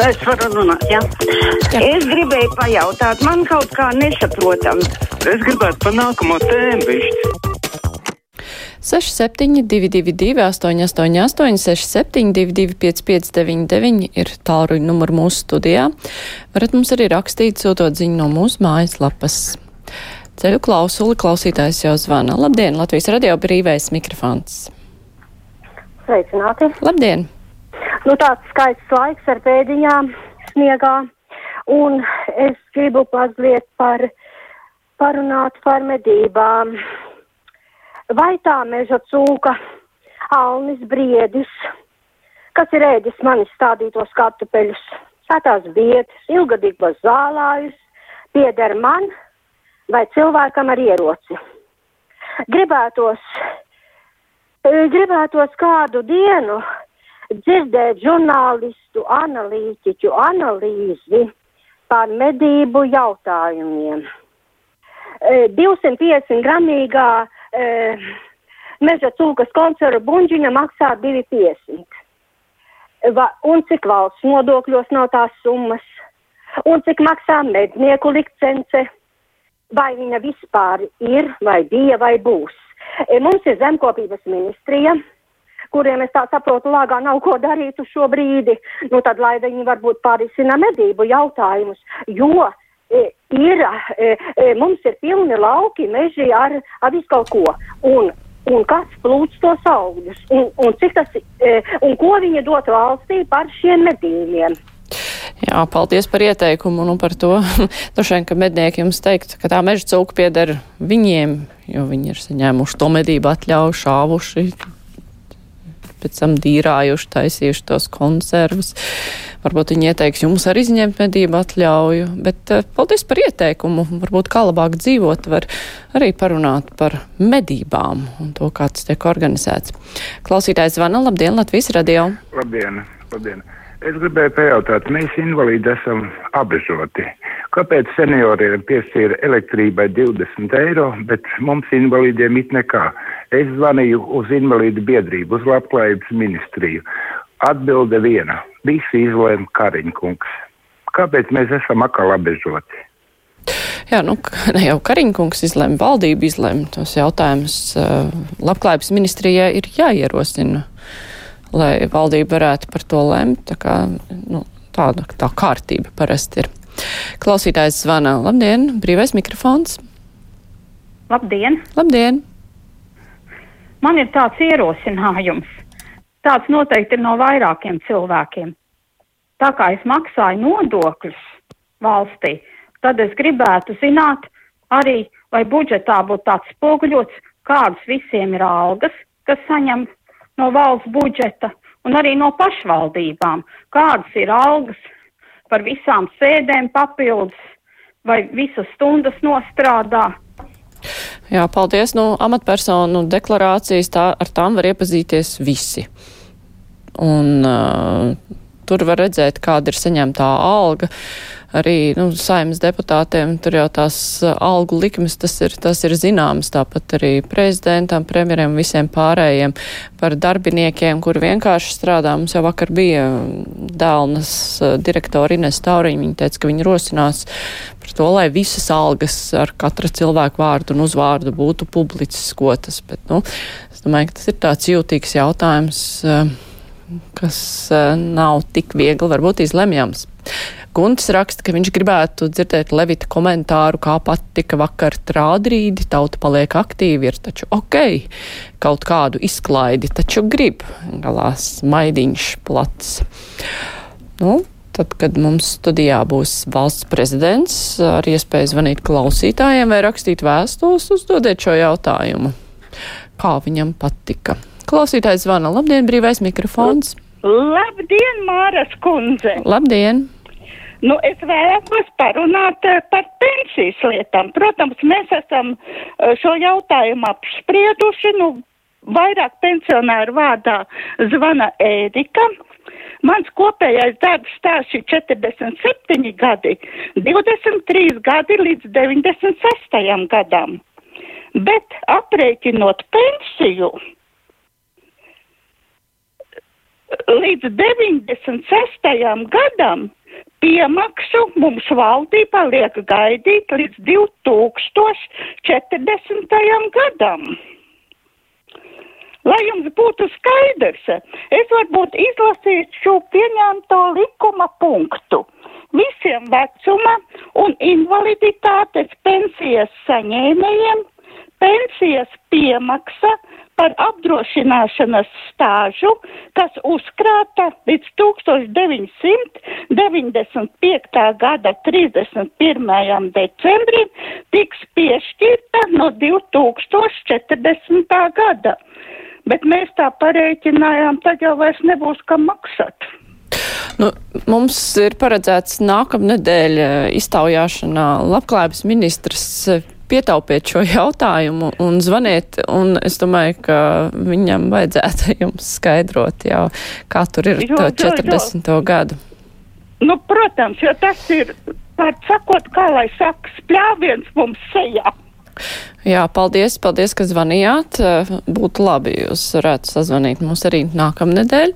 Es varu runāt, jā. jā. Es gribēju pajautāt, man kaut kā nesaprotam. Es gribētu pa nākamo tēmu višķi. 6722, 888, 672, 559, ir tālruņa numurs mūsu studijā. Varat mums arī rakstīt, sūtot ziņu no mūsu mājaslapas. Ceļu klausuli klausītājs jau zvana. Labdien, Latvijas radio brīvais mikrofons. Sveicināti! Labdien! Nu, tāds skaists laiks ar pēdiņām sniegā, un es gribu mazliet par, parunāt par medībām vai tā meža cūka, alnis briedis, kas ir ēdis manis stādītos kartupeļus, sētās vietas, ilgadīgos zālājus, pieder man vai cilvēkam ar ieroci. Gribētos, gribētos kādu dienu dzirdēt žurnālistu analītiķu analīzi par medību jautājumiem. 250 gramīgā e, meža cūkas koncerta buļģiņa maksā 2,50. Un cik valsts nodokļos nav tās summas, un cik maksā mednieku licence, vai viņa vispār ir, vai bija, vai būs. E, mums ir zemkopības ministrija, kuriem es tā saprotu, lāgā nav ko darīt uz šo brīdi, nu tad lai viņi varbūt pārisina medību jautājumus, jo e, ir, e, e, mums ir pilni lauki, meži ar, ar visu kaut ko. Un, un kas plūc tos augļus, un, un, tas, un ko viņi dot valstī par šiem medījumiem. Jā, paldies par ieteikumu un par to. Droši vien, ka mednieki jums teikt, ka tā meža cūka pieder viņiem, jo viņi ir saņēmuši to medību atļauju, šāvuši, pēc tam dīrājuši, taisījuši tos konservus. Varbūt viņi ieteiks jums arī izņemt medību atļauju, bet uh, paldies par ieteikumu. Varbūt kā labāk dzīvot, var arī parunāt par medībām un to, kā tas tiek organizēts. Klausītājs zvana, labdien, Latvijas radio. Labdien, labdien. Es gribēju pajautāt, mēs invalīdi esam apbežoti. Kāpēc senioriem piešķīra elektrībai 20 eiro, bet mums invalīdiem it nekā? Es zvanīju uz invalīdu biedrību, uz labklājības ministriju. Atbilde viena. Visi izlēma Kariņkungs. Kāpēc mēs esam atkal apbežoti? Jā, nu, ne jau Kariņkungs izlēma, valdība izlēma tos jautājumus. Labklājības ministrijai ir jāierosina, lai valdība varētu par to lemt. Tā kā, nu, tāda tā kārtība parasti ir. Klausītājs zvana. Labdien, brīvais mikrofons. Labdien! Labdien! Man ir tāds ierosinājums. Tāds noteikti ir no vairākiem cilvēkiem. Tā kā es maksāju nodokļus valstī, tad es gribētu zināt arī, vai budžetā būtu tāds spoguļots, kādas visiem ir algas, kas saņem no valsts budžeta, un arī no pašvaldībām, kādas ir algas par visām sēdēm papildus, vai visas stundas nostrādā, Jā, paldies. Nu, amatpersonu deklarācijas tā, ar tām var iepazīties visi. Un uh, tur var redzēt, kāda ir saņemtā alga. Arī nu, saimnes deputātiem tur jau tās algu likmes, tas ir, tas ir zināms, tāpat arī prezidentam, premjeriem, visiem pārējiem par darbiniekiem, kuri vienkārši strādā. Mums jau vakar bija dēlnas direktora Ines Tauriņa, viņa teica, ka viņi rosinās par to, lai visas algas ar katra cilvēku vārdu un uzvārdu būtu publiciskotas. Bet, nu, es domāju, ka tas ir tāds jūtīgs jautājums. Uh, kas uh, nav tik viegli varbūt izlemjams. Guntis raksta, ka viņš gribētu dzirdēt Levita komentāru, kā pat tika vakar trādrīdi, tauta paliek aktīvi, ir taču ok, kaut kādu izklaidi, taču grib, galās maidiņš plats. Nu, tad, kad mums studijā būs valsts prezidents, ar iespēju zvanīt klausītājiem vai rakstīt vēstules, uzdodiet šo jautājumu. Kā viņam patika? Klausītājs zvana. Labdien, brīvais mikrofons. Labdien, Māras kundze. Labdien. Nu, es vēlētos parunāt eh, par pensijas lietām. Protams, mēs esam eh, šo jautājumu apsprieduši. Nu, vairāk pensionāru vārdā zvana Ēdika. Mans kopējais darbs stāsts ir 47 gadi, 23 gadi līdz 96 gadam. Bet aprēķinot pensiju, līdz 96. gadam piemaksu mums valdībā liek gaidīt līdz 2040. gadam. Lai jums būtu skaidrs, es varbūt izlasīšu pieņemto likuma punktu. Visiem vecuma un invaliditātes pensijas saņēmējiem pensijas piemaksa par apdrošināšanas stāžu, kas uzkrāta līdz 1995. gada 31. decembrim, tiks piešķirta no 2040. gada. Bet mēs tā parēķinājām, tad jau vairs nebūs kam maksāt. Nu, mums ir paredzēts nākamnedēļ iztaujāšanā labklājības ministrs pietaupiet šo jautājumu un zvaniet, un es domāju, ka viņam vajadzētu jums skaidrot jau, kā tur ir jo, to 40. Jo, jo. gadu. Nu, protams, jo tas ir, tā sakot, kā lai saka, spļāviens mums sejā. Jā, paldies, paldies, ka zvanījāt. Būtu labi, jūs varētu sazvanīt mums arī nākamnedēļ.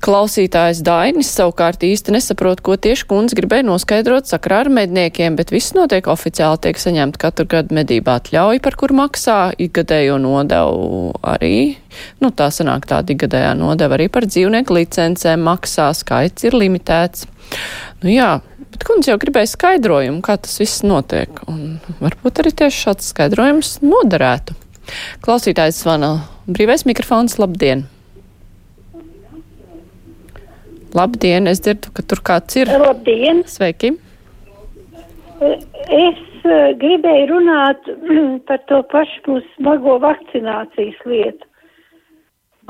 Klausītājs Dainis savukārt īsti nesaprot, ko tieši kundze gribēja noskaidrot sakrā ar medniekiem, bet viss notiek oficiāli, tiek saņemt katru gadu medību atļauju, par kur maksā ikgadējo nodevu arī, nu tā sanāk tāda ikgadējā nodeva arī par dzīvnieku licencēm maksā, skaits ir limitēts. Nu jā, bet kundze jau gribēja skaidrojumu, kā tas viss notiek, un varbūt arī tieši šāds skaidrojums noderētu. Klausītājs zvana brīvais mikrofons, labdien! Labdien, es dzirdu, ka tur kāds ir. Labdien! Sveiki! Es uh, gribēju runāt par to pašu mūsu smago vakcinācijas lietu.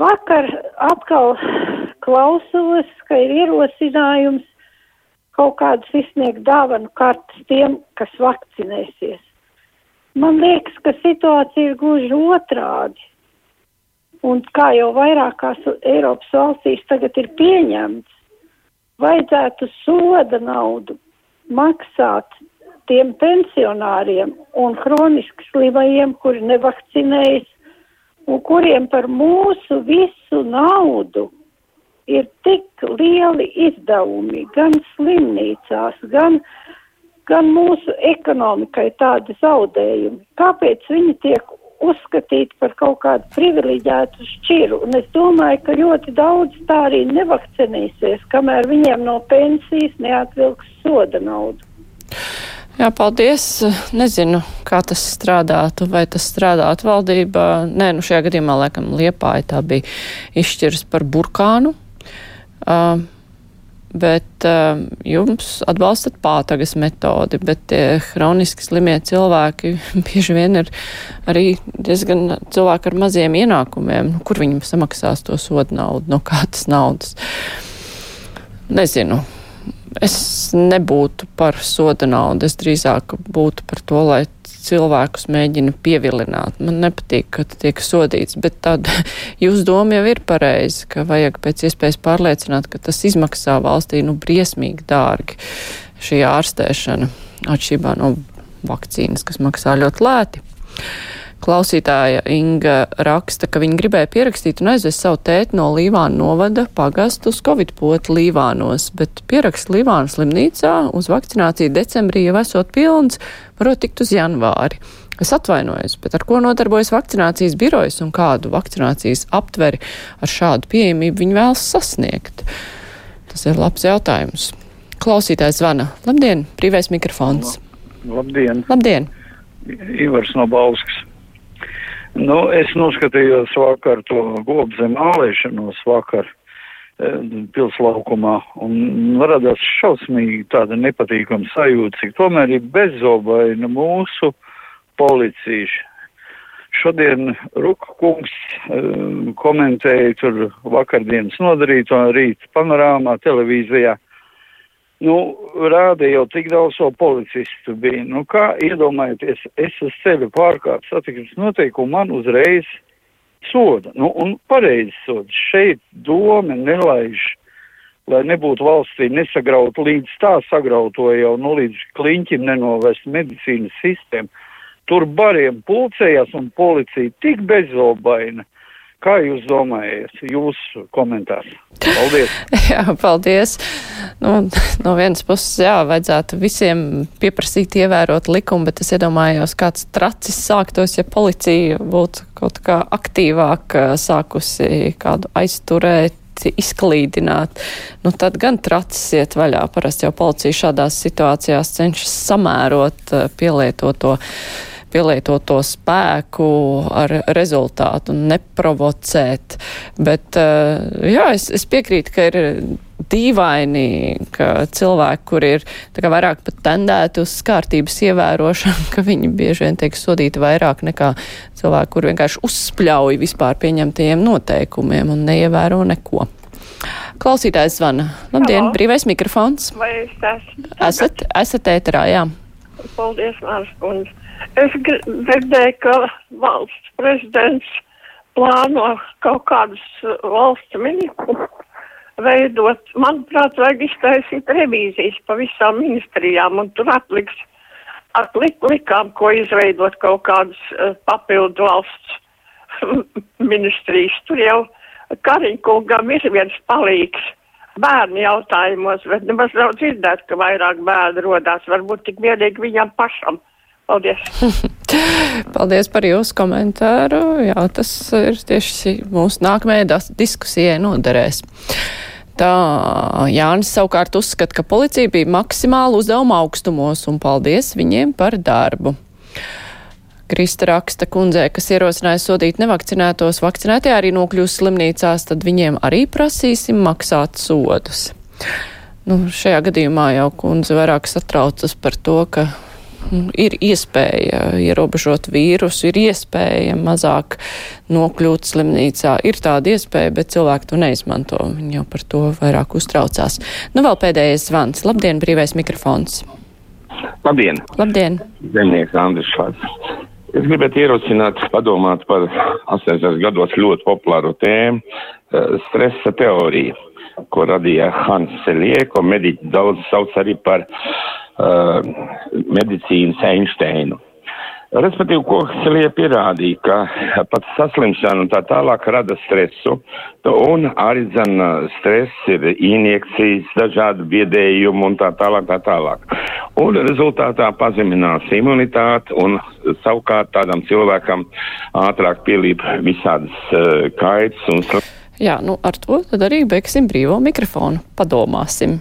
Vakar atkal klausos, ka ir ierosinājums kaut kādus izsniegt dāvanu kartas tiem, kas vakcinēsies. Man liekas, ka situācija ir gluži otrādi. Un kā jau vairākās Eiropas valstīs tagad ir pieņemts, vajadzētu soda naudu maksāt tiem pensionāriem un hroniski slimajiem, kuri nevakcinējas un kuriem par mūsu visu naudu ir tik lieli izdevumi gan slimnīcās, gan, gan mūsu ekonomikai tādi zaudējumi. Kāpēc viņi tiek uzskatīt par kaut kādu privileģētu šķiru. Un es domāju, ka ļoti daudz tā arī nevakcinīsies, kamēr viņiem no pensijas neatvilks soda naudu. Jā, paldies. Nezinu, kā tas strādātu, vai tas strādātu valdībā. Nē, nu šajā gadījumā, laikam, Liepāja tā bija izšķirs par burkānu. Uh, bet uh, jums atbalstat pātagas metodi, bet tie hroniski slimie cilvēki bieži vien ir arī diezgan cilvēki ar maziem ienākumiem, nu, kur viņi samaksās to sodu naudu, no kādas naudas. Nezinu. Es nebūtu par soda naudu, es drīzāk būtu par to, lai cilvēkus mēģina pievilināt. Man nepatīk, ka tiek sodīts, bet tad jūsu doma jau ir pareizi, ka vajag pēc iespējas pārliecināt, ka tas izmaksā valstī nu briesmīgi dārgi šī ārstēšana atšķirībā no vakcīnas, kas maksā ļoti lēti. Klausītāja Inga raksta, ka viņa gribēja pierakstīt un aizvest savu tēti no Līvāna novada pagastu uz Covid potu Līvānos, bet pierakst Līvāna slimnīcā uz vakcināciju decembrī jau esot pilns, varot tikt uz janvāri. Es atvainojos, bet ar ko nodarbojas vakcinācijas birojas un kādu vakcinācijas aptveri ar šādu pieejamību viņi vēlas sasniegt? Tas ir labs jautājums. Klausītājs zvana. Labdien, brīvais mikrofons. Labdien. Labdien. Ivars no Bauskas. Nu, es noskatījos vakar to gobzem ālēšanos vakar e, pilslaukumā un radās šausmīgi tāda nepatīkama sajūta, cik tomēr ir bezobaina mūsu policija. Šodien Ruka kungs uh, komentēja tur vakardienas nodarīto rīt panorāmā televīzijā. Nu, rāda jau tik daudz so policistu bija. Nu, kā iedomājieties, es uz ceļu pārkāpu satiksmes noteikumu, man uzreiz soda. Nu, un pareizi soda. Šeit doma nelaiž, lai nebūtu valstī nesagraut līdz tā sagrauto jau, nu, līdz kliņķim nenovest medicīnas sistēmu. Tur bariem pulcējās un policija tik bezobaina Kā jūs domājat, jūsu komentārs? Paldies! jā, paldies! Nu, no vienas puses, jā, vajadzētu visiem pieprasīt ievērot likumu, bet es iedomājos, kāds tracis sāktos, ja policija būtu kaut kā aktīvāk sākusi kādu aizturēt izklīdināt, nu tad gan tracis iet vaļā. Parasti jau policija šādās situācijās cenšas samērot pielietoto pielietoto spēku ar rezultātu un neprovocēt. Bet, jā, es, es piekrītu, ka ir dīvaini, ka cilvēki, kur ir vairāk pat tendēti uz kārtības ievērošanu, ka viņi bieži vien tiek sodīti vairāk nekā cilvēki, kur vienkārši uzspļauj vispār pieņemtajiem noteikumiem un neievēro neko. Klausītājs zvana. Labdien, Halo. brīvais mikrofons. Vai es esmu? Esat, esat ēterā, jā. Paldies, Mārs kundze. Es dzirdēju, ka valsts prezidents plāno kaut kādus valsts ministrus veidot. Manuprāt, vajag iztaisīt revīzijas pa visām ministrijām un tur atliks, atlik likām, ko izveidot kaut kādas uh, papildu valsts ministrijas. Tur jau Kariņkungam ir viens palīgs bērnu jautājumos, bet nemaz nav dzirdēt, ka vairāk bērnu rodās. Varbūt tik vienīgi viņam pašam. Paldies! Paldies par jūsu komentāru. Jā, tas ir tieši mūsu nākamajai diskusijai noderēs. Tā Jānis savukārt uzskata, ka policija bija maksimāli uzdevuma augstumos un paldies viņiem par darbu. Krista raksta kundzei, kas ierosināja sodīt nevakcinētos, vakcinētie arī nokļūs slimnīcās, tad viņiem arī prasīsim maksāt sodus. Nu, šajā gadījumā jau kundze vairāk satraucas par to, ka ir iespēja ierobežot vīrusu, ir iespēja mazāk nokļūt slimnīcā. Ir tāda iespēja, bet cilvēki to neizmanto. Viņi jau par to vairāk uztraucās. Nu, vēl pēdējais zvans. Labdien, brīvais mikrofons. Labdien! Labdien! Zemnieks Andris Švats. Es gribētu ierosināt, padomāt par 80. gados ļoti populāru tēmu eh, - stresa teoriju, ko radīja Hans Selie, ko mediķi daudz sauc arī par uh, medicīnas Einsteinu. Respektīvi, ko Selija pierādīja, ka pats saslimšana un tā tālāk rada stresu, un arī zan stress ir injekcijas, dažādi biedējumi un tā tālāk, tā tālāk. Un rezultātā pazeminās imunitāte un savukārt tādam cilvēkam ātrāk pielīp visādas uh, kaitas un. Jā, nu ar to tad arī beigsim brīvo mikrofonu. Padomāsim.